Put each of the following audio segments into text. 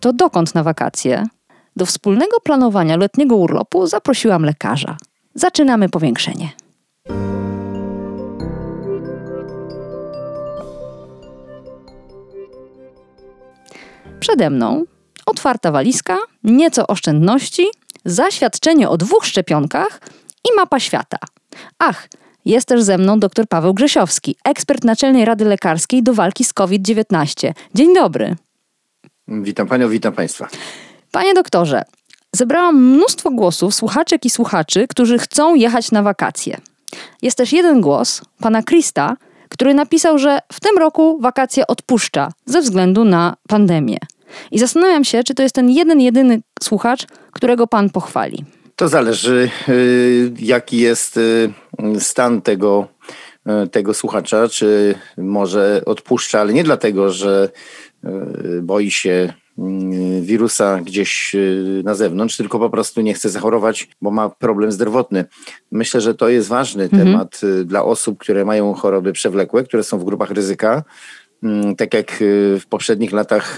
to dokąd na wakacje? Do wspólnego planowania letniego urlopu zaprosiłam lekarza. Zaczynamy powiększenie. Przede mną otwarta walizka, nieco oszczędności, zaświadczenie o dwóch szczepionkach i mapa świata. Ach, jest też ze mną dr Paweł Grzesiowski, ekspert Naczelnej Rady Lekarskiej do walki z COVID-19. Dzień dobry. Witam panią, witam państwa. Panie doktorze, zebrałam mnóstwo głosów słuchaczek i słuchaczy, którzy chcą jechać na wakacje. Jest też jeden głos, pana Krista, który napisał, że w tym roku wakacje odpuszcza ze względu na pandemię. I zastanawiam się, czy to jest ten jeden, jedyny słuchacz, którego pan pochwali. To zależy, y, jaki jest y, stan tego, y, tego słuchacza, czy może odpuszcza, ale nie dlatego, że boi się wirusa gdzieś na zewnątrz, tylko po prostu nie chce zachorować, bo ma problem zdrowotny. Myślę, że to jest ważny mhm. temat dla osób, które mają choroby przewlekłe, które są w grupach ryzyka. Mm, tak jak w poprzednich latach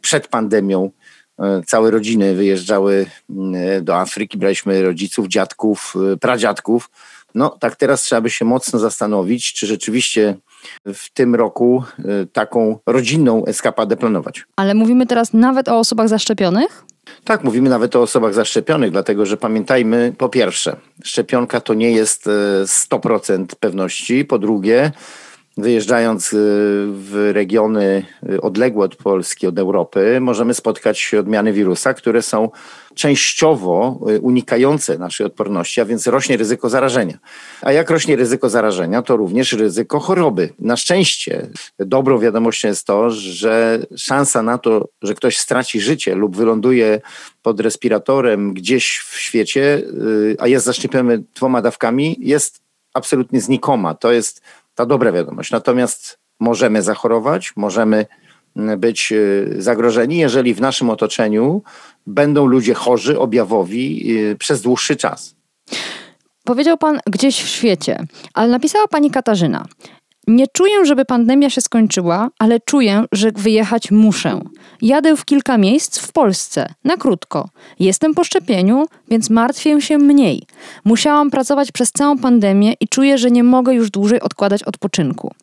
przed pandemią, E, całe rodziny wyjeżdżały mm, do Afryki, braliśmy rodziców, dziadków, e, pradziadków. No tak teraz trzeba by się mocno zastanowić, czy rzeczywiście w tym roku e, taką rodzinną eskapadę planować. Ale mówimy teraz nawet o osobach zaszczepionych? Tak, mówimy nawet o osobach zaszczepionych, dlatego że pamiętajmy, po pierwsze, szczepionka to nie jest 100% pewności, po drugie, wyjeżdżając y, w regiony y, odległe od Polski, od Europy, możemy spotkać odmiany wirusa, które są częściowo y, unikające naszej odporności, a więc rośnie ryzyko zarażenia. A jak rośnie ryzyko zarażenia, to również ryzyko choroby. Na szczęście dobrą wiadomością jest to, że szansa na to, że ktoś straci życie lub wyląduje pod respiratorem gdzieś w świecie, a jest zaszczepiony dwoma dawkami, jest absolutnie znikoma. To jest ta dobra wiadomość. Natomiast możemy zachorować, możemy mm, być y, zagrożeni, jeżeli w naszym otoczeniu będą ludzie chorzy, objawowi y, przez dłuższy czas. Powiedział pan gdzieś w świecie, ale napisała pani Katarzyna. Nie czuję, żeby pandemia się skończyła, ale czuję, że wyjechać muszę. Jadę w kilka miejsc w Polsce, na krótko. Jestem po szczepieniu, więc martwię się mniej. Musiałam pracować przez całą pandemię i czuję, że nie mogę już dłużej odkładać odpoczynku.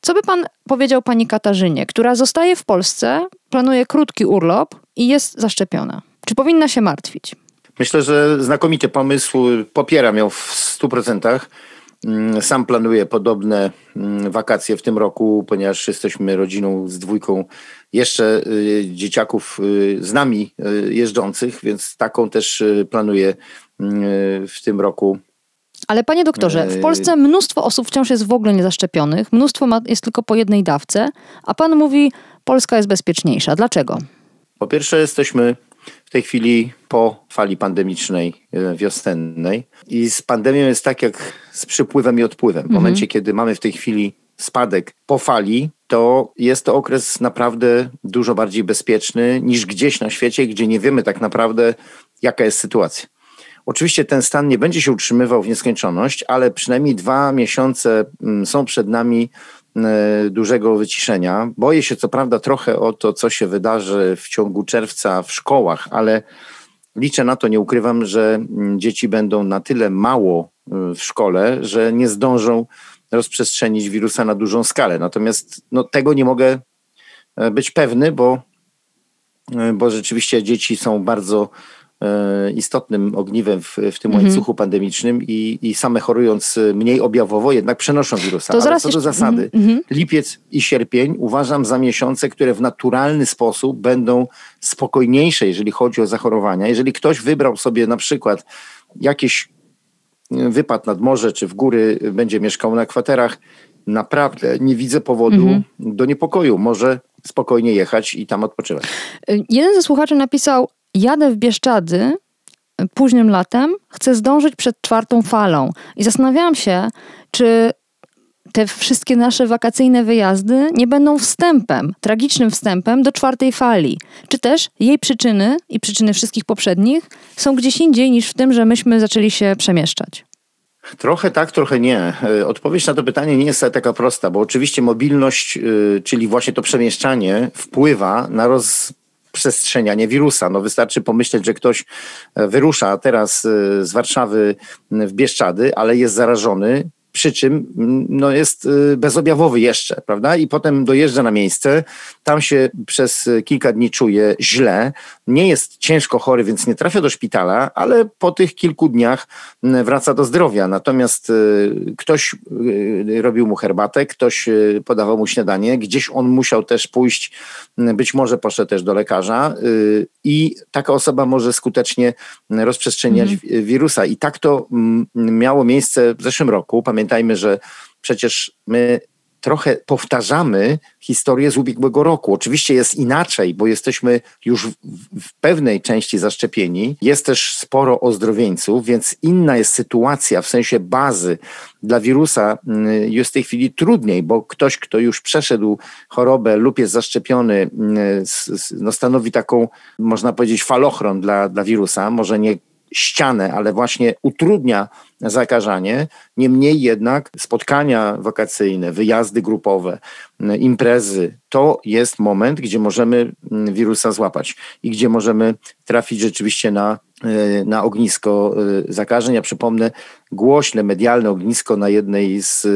Co by pan powiedział pani Katarzynie, która zostaje w Polsce, planuje krótki urlop i jest zaszczepiona? Czy powinna się martwić? Myślę, że znakomity pomysł. Popieram ją w 100%. Mm, sam planuję podobne mm, wakacje w tym roku, ponieważ jesteśmy rodziną z dwójką jeszcze y, dzieciaków y, z nami y, jeżdżących, więc taką też planuję w tym roku. Ale panie doktorze, w Polsce mnóstwo osób wciąż jest w ogóle niezaszczepionych, mnóstwo ma, jest tylko po jednej dawce, a pan mówi, Polska jest bezpieczniejsza. Dlaczego? Po pierwsze, jesteśmy w tej chwili po fali pandemicznej e, wiosennej. I z pandemią jest tak jak z przypływem i odpływem. W mhm. momencie, kiedy mamy w tej chwili spadek po fali, to jest to okres naprawdę dużo bardziej bezpieczny niż gdzieś na świecie, gdzie nie wiemy tak naprawdę, jaka jest sytuacja. Oczywiście ten stan nie będzie się utrzymywał w nieskończoność, ale przynajmniej dwa miesiące mm, są przed nami dużego wyciszenia. Boję się co prawda trochę o to, co się wydarzy w ciągu czerwca w szkołach, ale liczę na to, nie ukrywam, że mm, dzieci będą na tyle mało e, w szkole, że nie zdążą rozprzestrzenić wirusa na dużą skalę. Natomiast no, tego nie mogę e, być pewny, bo, bo rzeczywiście dzieci są bardzo E, istotnym ogniwem w, w tym mhm. łańcuchu pandemicznym i, i same chorując mniej objawowo jednak przenoszą wirusa. To Ale co do zasady, mhm. lipiec i sierpień uważam za miesiące, które w naturalny sposób będą spokojniejsze, jeżeli chodzi o zachorowania. Jeżeli ktoś wybrał sobie na przykład jakieś e, wypad nad morze czy w góry, będzie mieszkał na kwaterach, naprawdę nie widzę powodu mhm. do niepokoju. Może spokojnie jechać i tam odpoczywać. Jeden ze słuchaczy napisał: Jadę w Bieszczady y, późnym latem, chcę zdążyć przed czwartą falą. I zastanawiałam się, czy te wszystkie nasze wakacyjne wyjazdy nie będą wstępem, tragicznym wstępem do czwartej fali. Czy też jej przyczyny i przyczyny wszystkich poprzednich są gdzieś indziej niż w tym, że myśmy zaczęli się przemieszczać? Trochę tak, trochę nie. E, odpowiedź na to pytanie nie jest taka prosta, bo oczywiście mobilność, e, czyli właśnie to przemieszczanie, wpływa na rozprzestrzenianie wirusa. No wystarczy pomyśleć, że ktoś e, wyrusza teraz z Warszawy w Bieszczady, ale jest zarażony przy czym mm, no, jest y, bezobjawowy jeszcze, prawda? I potem dojeżdża na miejsce, tam się przez kilka dni czuje źle, nie jest ciężko chory, więc nie trafia do szpitala, ale po tych kilku dniach mm, wraca do zdrowia. Natomiast y, ktoś y, robił mu herbatę, ktoś podawał mu śniadanie, gdzieś on musiał też pójść, mm, być może poszedł też do lekarza i taka osoba może skutecznie rozprzestrzeniać mhm. wirusa. I tak to miało miejsce w zeszłym roku. Pamiętam, pamiętajmy, że przecież my trochę powtarzamy historię z ubiegłego roku. Oczywiście jest inaczej, bo jesteśmy już w pewnej części zaszczepieni. Jest też sporo ozdrowieńców, więc inna jest sytuacja w sensie bazy dla wirusa. Mm, jest w tej chwili trudniej, bo ktoś, kto już przeszedł chorobę lub jest zaszczepiony, mm, no stanowi taką, można powiedzieć, falochron dla, dla wirusa. Może nie ścianę, ale właśnie utrudnia zakażanie. Niemniej jednak spotkania wakacyjne, wyjazdy grupowe, imprezy to jest moment, gdzie możemy wirusa złapać i gdzie możemy trafić rzeczywiście na, e, na ognisko e, zakażeń. Ja przypomnę głośne, medialne ognisko na jednej z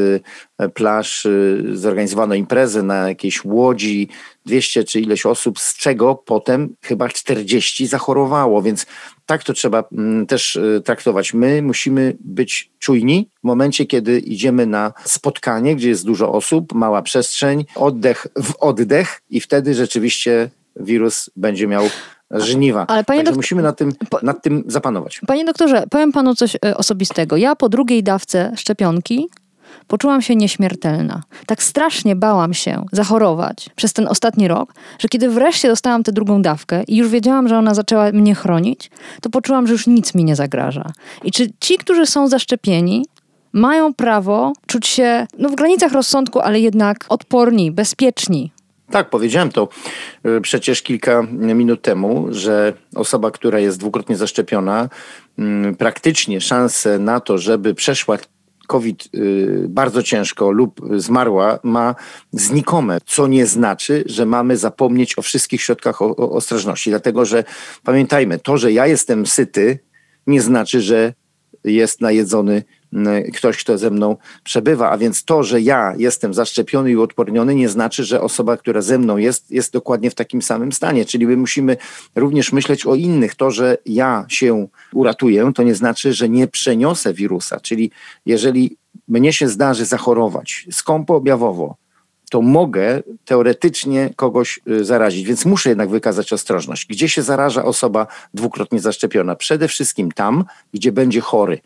e, plaż. Zorganizowano imprezę na jakiejś łodzi, 200 czy ileś osób, z czego potem chyba 40 zachorowało, więc tak to trzeba mm, też y, traktować. My musimy być czujni w momencie, kiedy idziemy na spotkanie, gdzie jest dużo osób, mała przestrzeń, oddech w oddech i wtedy rzeczywiście wirus będzie miał żniwa. Ale panie Także musimy nad tym, nad tym zapanować. Panie doktorze, powiem panu coś y, osobistego. Ja po drugiej dawce szczepionki Poczułam się nieśmiertelna. Tak strasznie bałam się zachorować przez ten ostatni rok, że kiedy wreszcie dostałam tę drugą dawkę i już wiedziałam, że ona zaczęła mnie chronić, to poczułam, że już nic mi nie zagraża. I czy ci, którzy są zaszczepieni, mają prawo czuć się no, w granicach rozsądku, ale jednak odporni, bezpieczni tak, powiedziałem to y, przecież kilka minut temu, że osoba, która jest dwukrotnie zaszczepiona, mm, praktycznie szanse na to, żeby przeszła COVID y, bardzo ciężko lub zmarła, ma znikome, co nie znaczy, że mamy zapomnieć o wszystkich środkach ostrożności. Dlatego, że pamiętajmy, to, że ja jestem syty, nie znaczy, że jest najedzony ktoś, kto ze mną przebywa. A więc to, że ja jestem zaszczepiony i uodporniony, nie znaczy, że osoba, która ze mną jest, jest dokładnie w takim samym stanie. Czyli my musimy również myśleć o innych. To, że ja się uratuję, to nie znaczy, że nie przeniosę wirusa. Czyli jeżeli mnie się zdarzy zachorować skąpo objawowo, to mogę teoretycznie kogoś y, zarazić, więc muszę jednak wykazać ostrożność. Gdzie się zaraża osoba dwukrotnie zaszczepiona? Przede wszystkim tam, gdzie będzie chory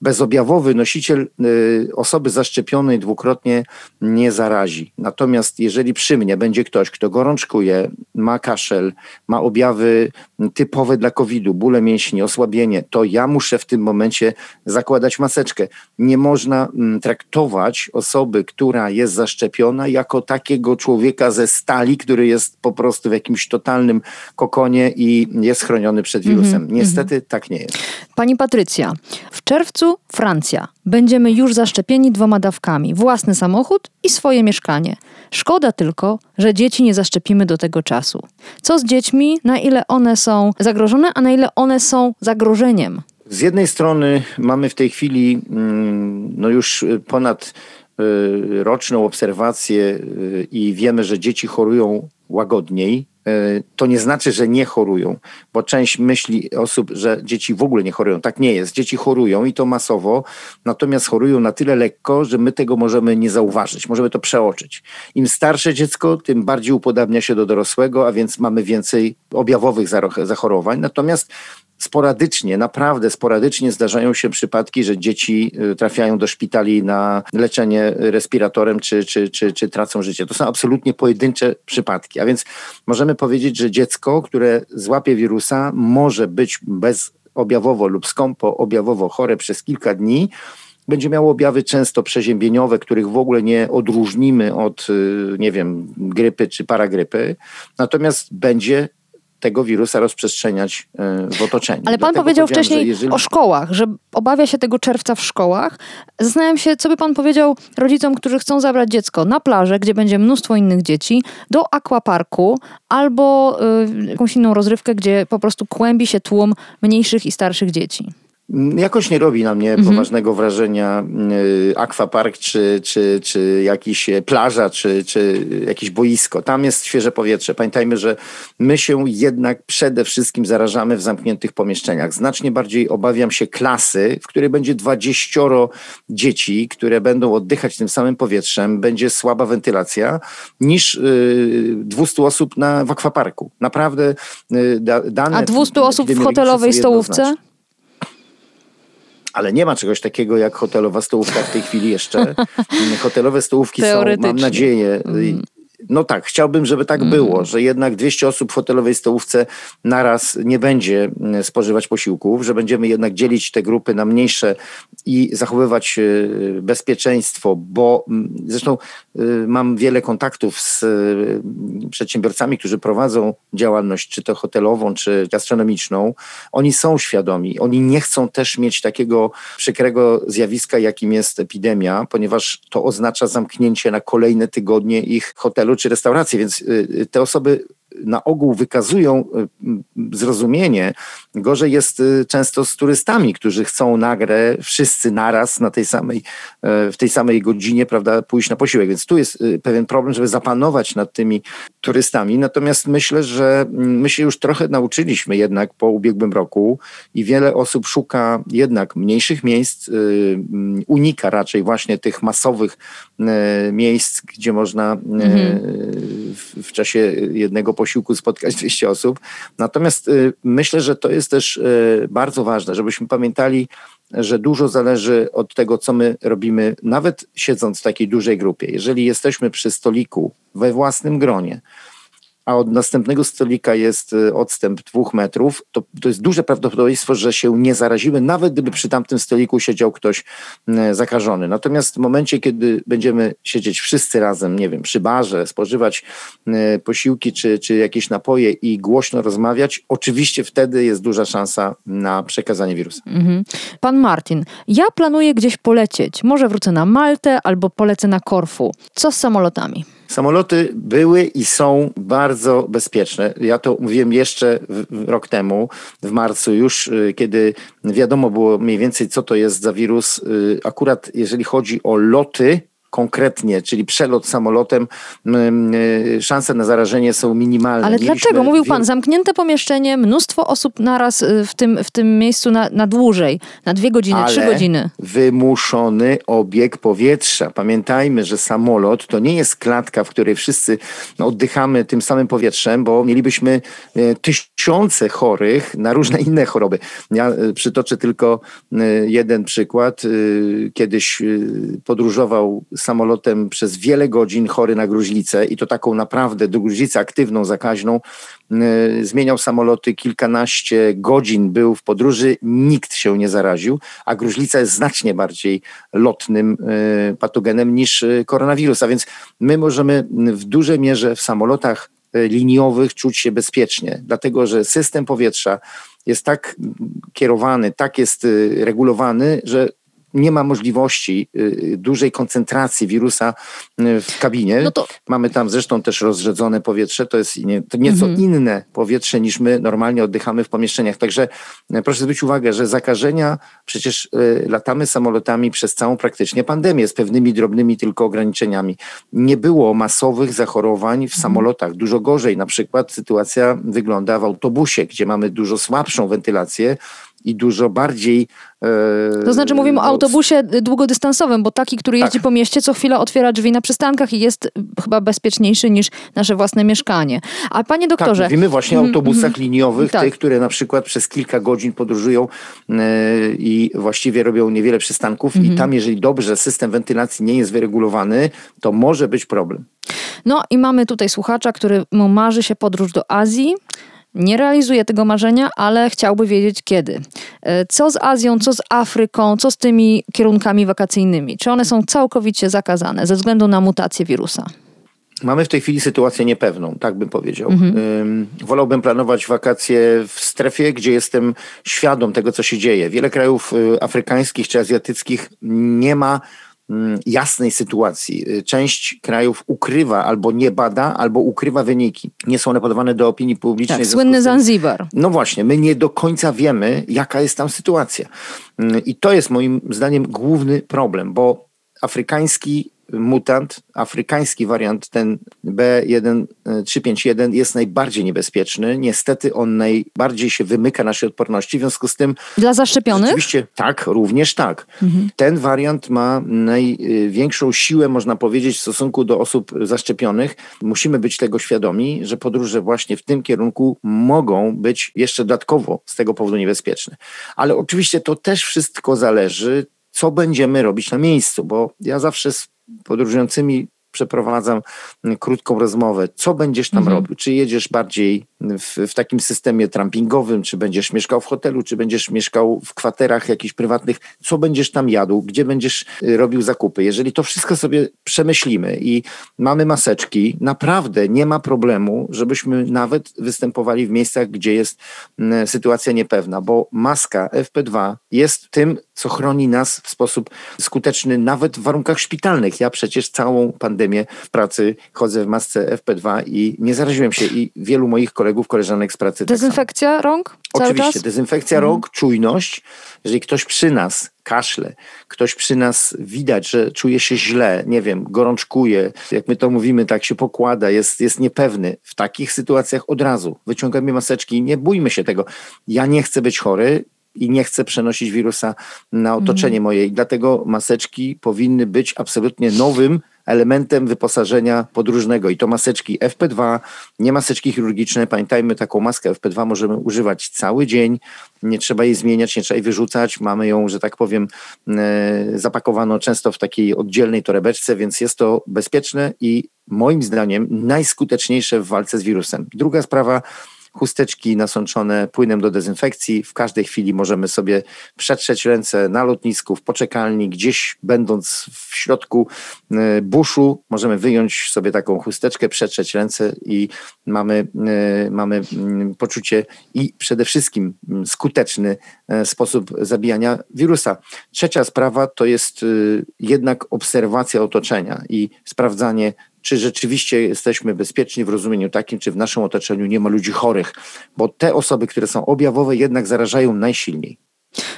bezobjawowy nosiciel y, osoby zaszczepionej dwukrotnie nie zarazi. Natomiast jeżeli przy mnie będzie ktoś, kto gorączkuje, ma kaszel, ma objawy typowe dla COVID-u, bóle mięśni, osłabienie, to ja muszę w tym momencie zakładać maseczkę. Nie można mm, traktować osoby, która jest zaszczepiona, jako takiego człowieka ze stali, który jest po prostu w jakimś totalnym kokonie i jest chroniony przed wirusem. Mm -hmm, Niestety tak nie jest. Pani Patrycja, w czerwcu Francja. Będziemy już zaszczepieni dwoma dawkami: własny samochód i swoje mieszkanie. Szkoda tylko, że dzieci nie zaszczepimy do tego czasu. Co z dziećmi? Na ile one są zagrożone, a na ile one są zagrożeniem? Z jednej strony mamy w tej chwili mm, no już ponad y, roczną obserwację y, i wiemy, że dzieci chorują łagodniej, to nie znaczy, że nie chorują, bo część myśli osób, że dzieci w ogóle nie chorują. Tak nie jest. Dzieci chorują i to masowo, natomiast chorują na tyle lekko, że my tego możemy nie zauważyć, możemy to przeoczyć. Im starsze dziecko, tym bardziej upodabnia się do dorosłego, a więc mamy więcej objawowych zachorowań. Natomiast sporadycznie, naprawdę sporadycznie zdarzają się przypadki, że dzieci y, trafiają do szpitali na leczenie respiratorem czy, czy, czy, czy tracą życie. To są absolutnie pojedyncze przypadki. A więc możemy powiedzieć, że dziecko, które złapie wirusa, może być bezobjawowo lub skąpo objawowo chore przez kilka dni, będzie miało objawy często przeziębieniowe, których w ogóle nie odróżnimy od, y, nie wiem, grypy czy paragrypy, natomiast będzie tego wirusa rozprzestrzeniać y, w otoczeniu. Ale pan powiedział wcześniej jeżeli... o szkołach, że obawia się tego czerwca w szkołach. Zastanawiam się, co by pan powiedział rodzicom, którzy chcą zabrać dziecko na plażę, gdzie będzie mnóstwo innych dzieci, do aquaparku albo y, jakąś inną rozrywkę, gdzie po prostu kłębi się tłum mniejszych i starszych dzieci. Jakoś nie robi na mnie mhm. poważnego wrażenia y, akwapark, czy, czy, czy jakiś e, plaża, czy, czy jakieś boisko. Tam jest świeże powietrze. Pamiętajmy, że my się jednak przede wszystkim zarażamy w zamkniętych pomieszczeniach. Znacznie bardziej obawiam się klasy, w której będzie dwadzieścioro dzieci, które będą oddychać tym samym powietrzem, będzie słaba wentylacja, niż y, 200 osób na, w akwaparku. Naprawdę y, da, dane... A 200 osób w hotelowej stołówce? Ale nie ma czegoś takiego jak hotelowa stołówka w tej chwili jeszcze. Hotelowe stołówki są, mam nadzieję, mm. No tak, chciałbym, żeby tak mm. było, że jednak 200 osób w hotelowej stołówce naraz nie będzie mm, spożywać posiłków, że będziemy jednak dzielić te grupy na mniejsze i zachowywać e, bezpieczeństwo, bo mm, zresztą e, mam wiele kontaktów z e, przedsiębiorcami, którzy prowadzą działalność, czy to hotelową, czy gastronomiczną. Oni są świadomi, oni nie chcą też mieć takiego przykrego zjawiska, jakim jest epidemia, ponieważ to oznacza zamknięcie na kolejne tygodnie ich hotelu czy restaurację, więc y, y, te osoby na ogół wykazują y, zrozumienie. Gorzej jest często z turystami, którzy chcą nagle wszyscy naraz na tej samej, w tej samej godzinie prawda, pójść na posiłek. Więc tu jest pewien problem, żeby zapanować nad tymi turystami. Natomiast myślę, że my się już trochę nauczyliśmy jednak po ubiegłym roku i wiele osób szuka jednak mniejszych miejsc, mm, unika raczej właśnie tych masowych e, miejsc, gdzie można e, mhm. w czasie jednego posiłku spotkać 200 osób. Natomiast y, myślę, że to jest też y, bardzo ważne, żebyśmy pamiętali, że dużo zależy od tego, co my robimy, nawet siedząc w takiej dużej grupie. Jeżeli jesteśmy przy stoliku we własnym gronie, a od następnego stolika jest y, odstęp dwóch metrów, to, to jest duże prawdopodobieństwo, że się nie zarazimy, nawet gdyby przy tamtym stoliku siedział ktoś y, zakażony. Natomiast w momencie, kiedy będziemy siedzieć wszyscy razem, nie wiem, przy barze, spożywać y, posiłki czy, czy jakieś napoje i głośno rozmawiać, oczywiście wtedy jest duża szansa na przekazanie wirusa. Mhm. Pan Martin, ja planuję gdzieś polecieć. Może wrócę na Maltę albo polecę na Korfu. Co z samolotami? Samoloty były i są bardzo bezpieczne. Ja to mówiłem jeszcze rok temu, w marcu już, y, kiedy wiadomo było mniej więcej, co to jest za wirus. Y, akurat jeżeli chodzi o loty, konkretnie, czyli przelot samolotem, y, szanse na zarażenie są minimalne. Ale Mieliśmy dlaczego? Mówił pan, zamknięte pomieszczenie, mnóstwo osób naraz y, w tym, w tym miejscu na, na dłużej, na dwie godziny, Ale trzy godziny. wymuszony obieg powietrza. Pamiętajmy, że samolot to nie jest klatka, w której wszyscy oddychamy tym samym powietrzem, bo mielibyśmy y, tysiące chorych na różne inne choroby. Ja przytoczę tylko jeden przykład. Kiedyś podróżował samolotem przez wiele godzin chory na gruźlicę i to taką naprawdę gruźlicę aktywną, zakaźną. Y, zmieniał samoloty kilkanaście godzin, był w podróży, nikt się nie zaraził, a gruźlica jest znacznie bardziej lotnym y, patogenem niż y, koronawirus. A więc my możemy w dużej mierze w samolotach liniowych czuć się bezpiecznie, dlatego że system powietrza jest tak kierowany, tak jest regulowany, że nie ma możliwości y, dużej koncentracji wirusa y, w kabinie. No to... Mamy tam zresztą też rozrzedzone powietrze, to jest nie, to nieco mhm. inne powietrze niż my normalnie oddychamy w pomieszczeniach. Także y, proszę zwrócić uwagę, że zakażenia, przecież latamy samolotami przez całą praktycznie pandemię z pewnymi drobnymi tylko ograniczeniami. Nie było masowych zachorowań w mhm. samolotach. Dużo gorzej na przykład sytuacja wygląda w autobusie, gdzie mamy dużo słabszą wentylację i dużo bardziej. E, to znaczy mówimy o no, autobusie długodystansowym, bo taki, który jeździ tak. po mieście, co chwila otwiera drzwi na przystankach i jest chyba bezpieczniejszy niż nasze własne mieszkanie. A panie tak, doktorze... Tak, mówimy właśnie o mhm, autobusach mm, liniowych, tak. tych, które na przykład przez kilka godzin podróżują yy, i właściwie robią niewiele przystanków mm. i mhm. tam, jeżeli dobrze system wentylacji nie jest wyregulowany, to może być problem. No i mamy tutaj słuchacza, który marzy się podróż do Azji, nie realizuje tego marzenia, ale chciałby wiedzieć kiedy. E, co z Azją, co z Afryką, co z tymi kierunkami wakacyjnymi? Czy one są całkowicie zakazane ze względu na mutację wirusa? Mamy w tej chwili sytuację niepewną, tak bym powiedział. Mhm. Wolałbym planować wakacje w strefie, gdzie jestem świadom tego, co się dzieje. Wiele krajów y, afrykańskich czy azjatyckich nie ma jasnej sytuacji. Y, część krajów ukrywa albo nie bada, albo ukrywa wyniki. Nie są one podawane do opinii publicznej. Tak, słynny Zanzibar. No właśnie, my nie do końca wiemy, jaka jest tam sytuacja. Mm, I to jest moim zdaniem główny problem, bo afrykański mutant, afrykański wariant, ten B1351 jest najbardziej niebezpieczny. Niestety on najbardziej się wymyka naszej odporności, w związku z tym... Dla zaszczepionych? Oczywiście tak, również tak. Mhm. Ten wariant ma największą siłę, można powiedzieć, w stosunku do osób zaszczepionych. Musimy być tego świadomi, że podróże właśnie w tym kierunku mogą być jeszcze dodatkowo z tego powodu niebezpieczne. Ale oczywiście to też wszystko zależy, co będziemy robić na miejscu, bo ja zawsze podróżującymi przeprowadzam krótką rozmowę. Co będziesz tam mhm. robił? Czy jedziesz bardziej w, w, takim systemie trampingowym, czy będziesz mieszkał w hotelu, czy będziesz mieszkał w kwaterach jakichś prywatnych? Co będziesz tam jadł? Gdzie będziesz y, robił zakupy? Jeżeli to wszystko sobie przemyślimy i mamy maseczki, naprawdę nie ma problemu, żebyśmy nawet występowali w miejscach, gdzie jest sytuacja niepewna, bo maska FP2 jest tym, co chroni nas w sposób skuteczny nawet w warunkach szpitalnych. Ja przecież całą pandemię w pracy chodzę w masce FP2 i nie zaraziłem się i wielu moich kolegów, koleżanek z pracy. Tak Dezynfekcja tak rąk? Oczywiście, czas? dezynfekcja mhm. rąk, czujność. Jeżeli ktoś przy nas kaszle, ktoś przy nas widać, że czuje się źle, nie wiem, gorączkuje, jak my to mówimy, tak się pokłada, jest, jest niepewny. W takich sytuacjach od razu wyciągamy maseczki, nie bójmy się tego. Ja nie chcę być chory, i nie chcę przenosić wirusa na otoczenie mm. moje. I dlatego maseczki powinny być absolutnie nowym elementem wyposażenia podróżnego. I to maseczki FP2, nie maseczki chirurgiczne. Pamiętajmy, taką maskę FP2 możemy używać cały dzień. Nie trzeba jej zmieniać, nie trzeba jej wyrzucać. Mamy ją, że tak powiem, e, zapakowaną często w takiej oddzielnej torebeczce, więc jest to bezpieczne i moim zdaniem najskuteczniejsze w walce z wirusem. Druga sprawa, chusteczki nasączone płynem do dezynfekcji. W każdej chwili możemy sobie przetrzeć ręce na lotnisku, w poczekalni, gdzieś będąc w środku e, buszu, możemy wyjąć sobie taką chusteczkę, przetrzeć ręce i mamy, e, mamy mm, poczucie i przede wszystkim mm, skuteczny e, sposób zabijania wirusa. Trzecia sprawa to jest jednak obserwacja otoczenia i sprawdzanie czy rzeczywiście jesteśmy bezpieczni w rozumieniu takim, czy w naszym otoczeniu nie ma ludzi chorych, bo te osoby, które są objawowe, jednak zarażają najsilniej.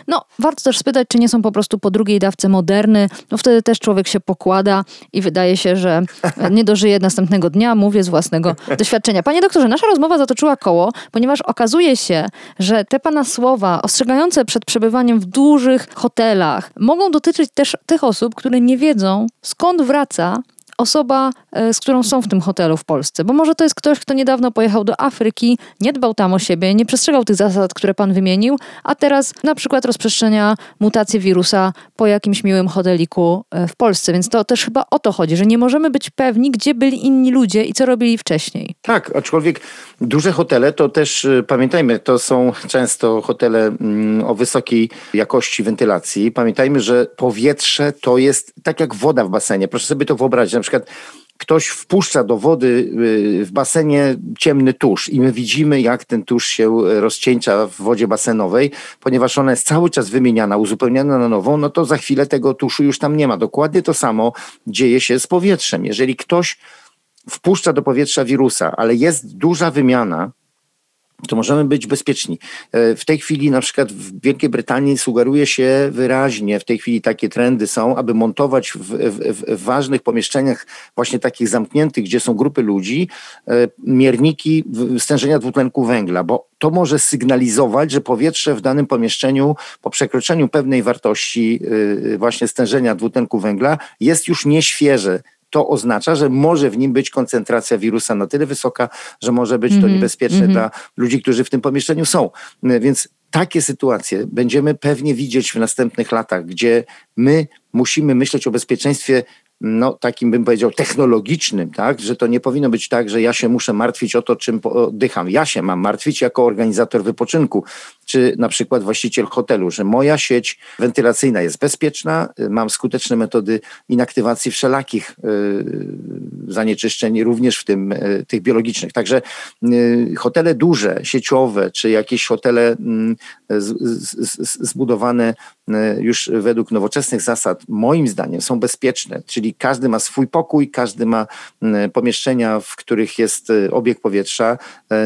No, warto też spytać, czy nie są po prostu po drugiej dawce moderny. No wtedy też człowiek się pokłada i wydaje się, że nie dożyje następnego dnia. Mówię z własnego doświadczenia. Panie doktorze, nasza rozmowa zatoczyła koło, ponieważ okazuje się, że te pana słowa ostrzegające przed przebywaniem w dużych hotelach mogą dotyczyć też tych osób, które nie wiedzą, skąd wraca osoba, e, z którą są w tym hotelu w Polsce. Bo może to jest ktoś, kto niedawno pojechał do Afryki, nie dbał tam o siebie, nie przestrzegał tych zasad, które pan wymienił, a teraz na przykład rozprzestrzenia mutację wirusa po jakimś miłym hoteliku e, w Polsce. Więc to też chyba o to chodzi, że nie możemy być pewni, gdzie byli inni ludzie i co robili wcześniej. Tak, aczkolwiek duże hotele to też, e, pamiętajmy, to są często hotele mm, o wysokiej jakości wentylacji. Pamiętajmy, że powietrze to jest tak jak woda w basenie. Proszę sobie to wyobrazić. Na przykład ktoś wpuszcza do wody y, w basenie ciemny tusz i my widzimy, jak ten tusz się rozcieńcza w wodzie basenowej, ponieważ ona jest cały czas wymieniana, uzupełniana na nową, no to za chwilę tego tuszu już tam nie ma. Dokładnie to samo dzieje się z powietrzem. Jeżeli ktoś wpuszcza do powietrza wirusa, ale jest duża wymiana, to możemy być bezpieczni. E, w tej chwili na przykład w Wielkiej Brytanii sugeruje się wyraźnie, w tej chwili takie trendy są, aby montować w, w, w ważnych pomieszczeniach właśnie takich zamkniętych, gdzie są grupy ludzi, e, mierniki stężenia dwutlenku węgla, bo to może sygnalizować, że powietrze w danym pomieszczeniu po przekroczeniu pewnej wartości e, właśnie stężenia dwutlenku węgla jest już nieświeże to oznacza, że może w nim być koncentracja wirusa na tyle wysoka, że może być mm -hmm. to mhm. niebezpieczne mm -hmm. dla ludzi, którzy w tym pomieszczeniu są. Więc takie sytuacje będziemy pewnie widzieć w następnych latach, gdzie my musimy myśleć o bezpieczeństwie no, takim bym powiedział technologicznym, tak? że to nie powinno być tak, że ja się muszę martwić o to, czym oddycham. Ja się mam martwić jako organizator wypoczynku, czy na przykład właściciel hotelu, że moja sieć wentylacyjna jest bezpieczna, mam skuteczne metody inaktywacji wszelakich yy, zanieczyszczeń, również w tym yy, tych biologicznych. Także hotele duże, sieciowe, czy jakieś hotele mm, zbudowane już według nowoczesnych zasad, moim zdaniem są bezpieczne, czyli każdy ma swój pokój, każdy ma pomieszczenia, w których jest obieg powietrza.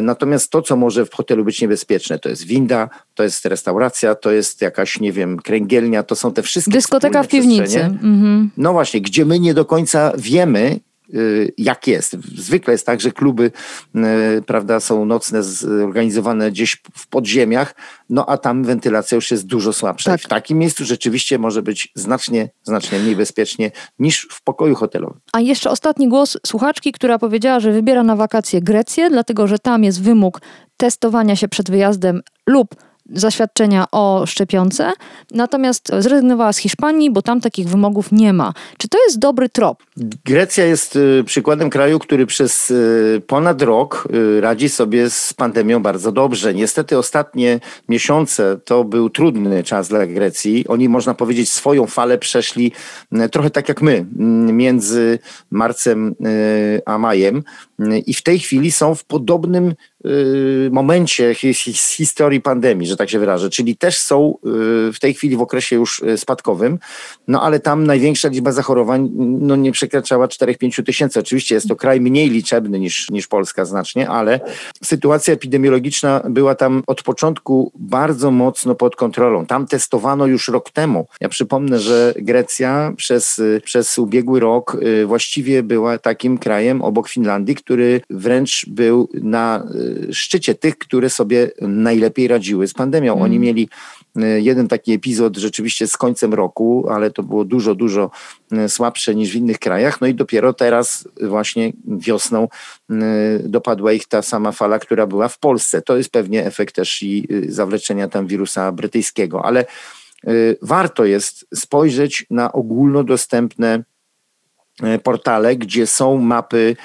Natomiast to, co może w hotelu być niebezpieczne, to jest winda, to jest restauracja, to jest jakaś, nie wiem, kręgielnia, to są te wszystkie. Dyskoteka w piwnicy. Mhm. No właśnie, gdzie my nie do końca wiemy, y, jak jest. Zwykle jest tak, że kluby y, prawda, są nocne, zorganizowane gdzieś w podziemiach, no a tam wentylacja już jest dużo słabsza. Tak. W takim miejscu rzeczywiście może być znacznie, znacznie mniej bezpiecznie niż w pokoju hotelowym. A jeszcze ostatni głos słuchaczki, która powiedziała, że wybiera na wakacje Grecję, dlatego że tam jest wymóg testowania się przed wyjazdem lub zaświadczenia o szczepionce, natomiast zrezygnowała z Hiszpanii, bo tam takich wymogów nie ma. Czy to jest dobry trop? Grecja jest y, przykładem kraju, który przez y, ponad rok y, radzi sobie z pandemią bardzo dobrze. Niestety ostatnie miesiące to był trudny czas dla Grecji. Oni, można powiedzieć, swoją falę przeszli trochę tak jak my, między marcem a majem i w tej chwili są w podobnym momencie z historii pandemii, że tak się wyrażę, czyli też są y, w tej chwili w okresie już y, spadkowym, no ale tam największa liczba zachorowań no, nie przekraczała 4-5 tysięcy. Oczywiście jest to kraj mniej liczebny niż, niż Polska znacznie, ale sytuacja epidemiologiczna była tam od początku bardzo mocno pod kontrolą. Tam testowano już rok temu. Ja przypomnę, że Grecja przez, przez ubiegły rok właściwie była takim krajem obok Finlandii, który wręcz był na szczycie tych, które sobie najlepiej radziły z pandemią. Mm. Oni mieli e, jeden taki epizod rzeczywiście z końcem roku, ale to było dużo, dużo e, słabsze niż w innych krajach. No i dopiero teraz właśnie wiosną e, dopadła ich ta sama fala, która była w Polsce. To jest pewnie efekt też i zawleczenia tam wirusa brytyjskiego, ale warto jest spojrzeć na ogólnodostępne portale, gdzie są mapy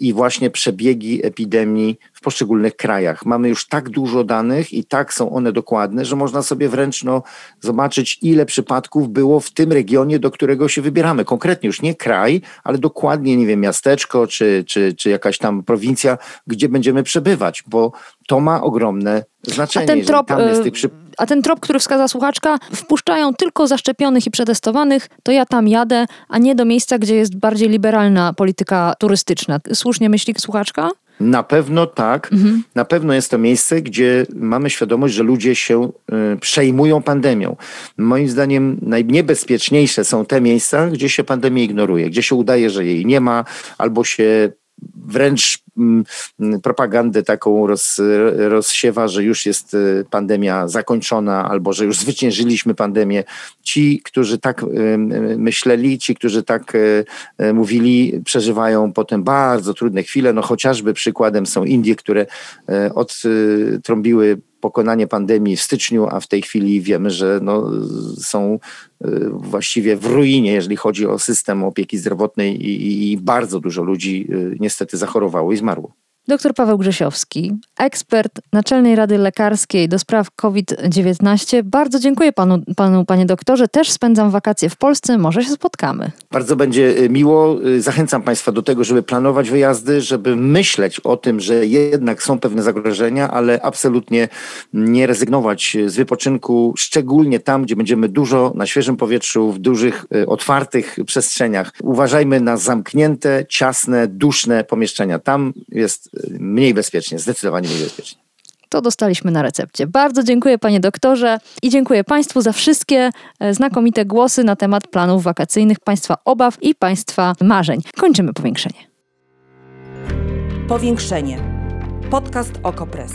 i właśnie przebiegi epidemii w poszczególnych krajach. Mamy już tak dużo danych i tak są one dokładne, że można sobie wręcz no, zobaczyć, ile przypadków było w tym regionie, do którego się wybieramy. Konkretnie już nie kraj, ale dokładnie, nie wiem, miasteczko czy, czy, czy jakaś tam prowincja, gdzie będziemy przebywać, bo to ma ogromne znaczenie. A ten trop, przy... a ten trop, który wskaza słuchaczka, wpuszczają tylko zaszczepionych i przetestowanych, to ja tam jadę, a nie do miejsca, gdzie jest bardziej liberalna polityka turystyczna. Słusznie myśli słuchaczka? Na pewno tak. Mhm. Na pewno jest to miejsce, gdzie mamy świadomość, że ludzie się y, przejmują pandemią. Moim zdaniem najniebezpieczniejsze są te miejsca, gdzie się pandemię ignoruje, gdzie się udaje, że jej nie ma, albo się wręcz propagandę taką roz, rozsiewa, że już jest y, pandemia zakończona albo że już zwyciężyliśmy pandemię. Ci, którzy tak y, myśleli, ci, którzy tak y, mówili, przeżywają potem bardzo trudne chwile. No chociażby przykładem są Indie, które odtrąbiły pokonanie pandemii w styczniu, a w tej chwili wiemy, że no, są y, właściwie w ruinie, jeżeli chodzi o system opieki zdrowotnej i, i bardzo dużo ludzi y, niestety zachorowało i zmarło. Dr Paweł Grzesiowski, ekspert Naczelnej Rady Lekarskiej do spraw COVID-19. Bardzo dziękuję panu, panu, panie doktorze. Też spędzam wakacje w Polsce, może się spotkamy. Bardzo będzie y, miło. Y, zachęcam państwa do tego, żeby planować wyjazdy, żeby myśleć o tym, że jednak są pewne zagrożenia, ale absolutnie nie rezygnować z wypoczynku, szczególnie tam, gdzie będziemy dużo na świeżym powietrzu, w dużych, y, otwartych przestrzeniach. Uważajmy na zamknięte, ciasne, duszne pomieszczenia. Tam jest mniej bezpiecznie, zdecydowanie mniej bezpiecznie. To dostaliśmy na recepcie. Bardzo dziękuję panie doktorze i dziękuję państwu za wszystkie e, znakomite głosy na temat planów wakacyjnych, państwa obaw i państwa marzeń. Kończymy powiększenie. Powiększenie. Podcast Okopres.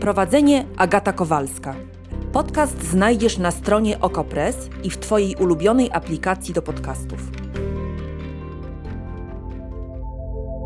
Prowadzenie Agata Kowalska. Podcast znajdziesz na stronie Okopres i w Twojej ulubionej aplikacji do podcastów.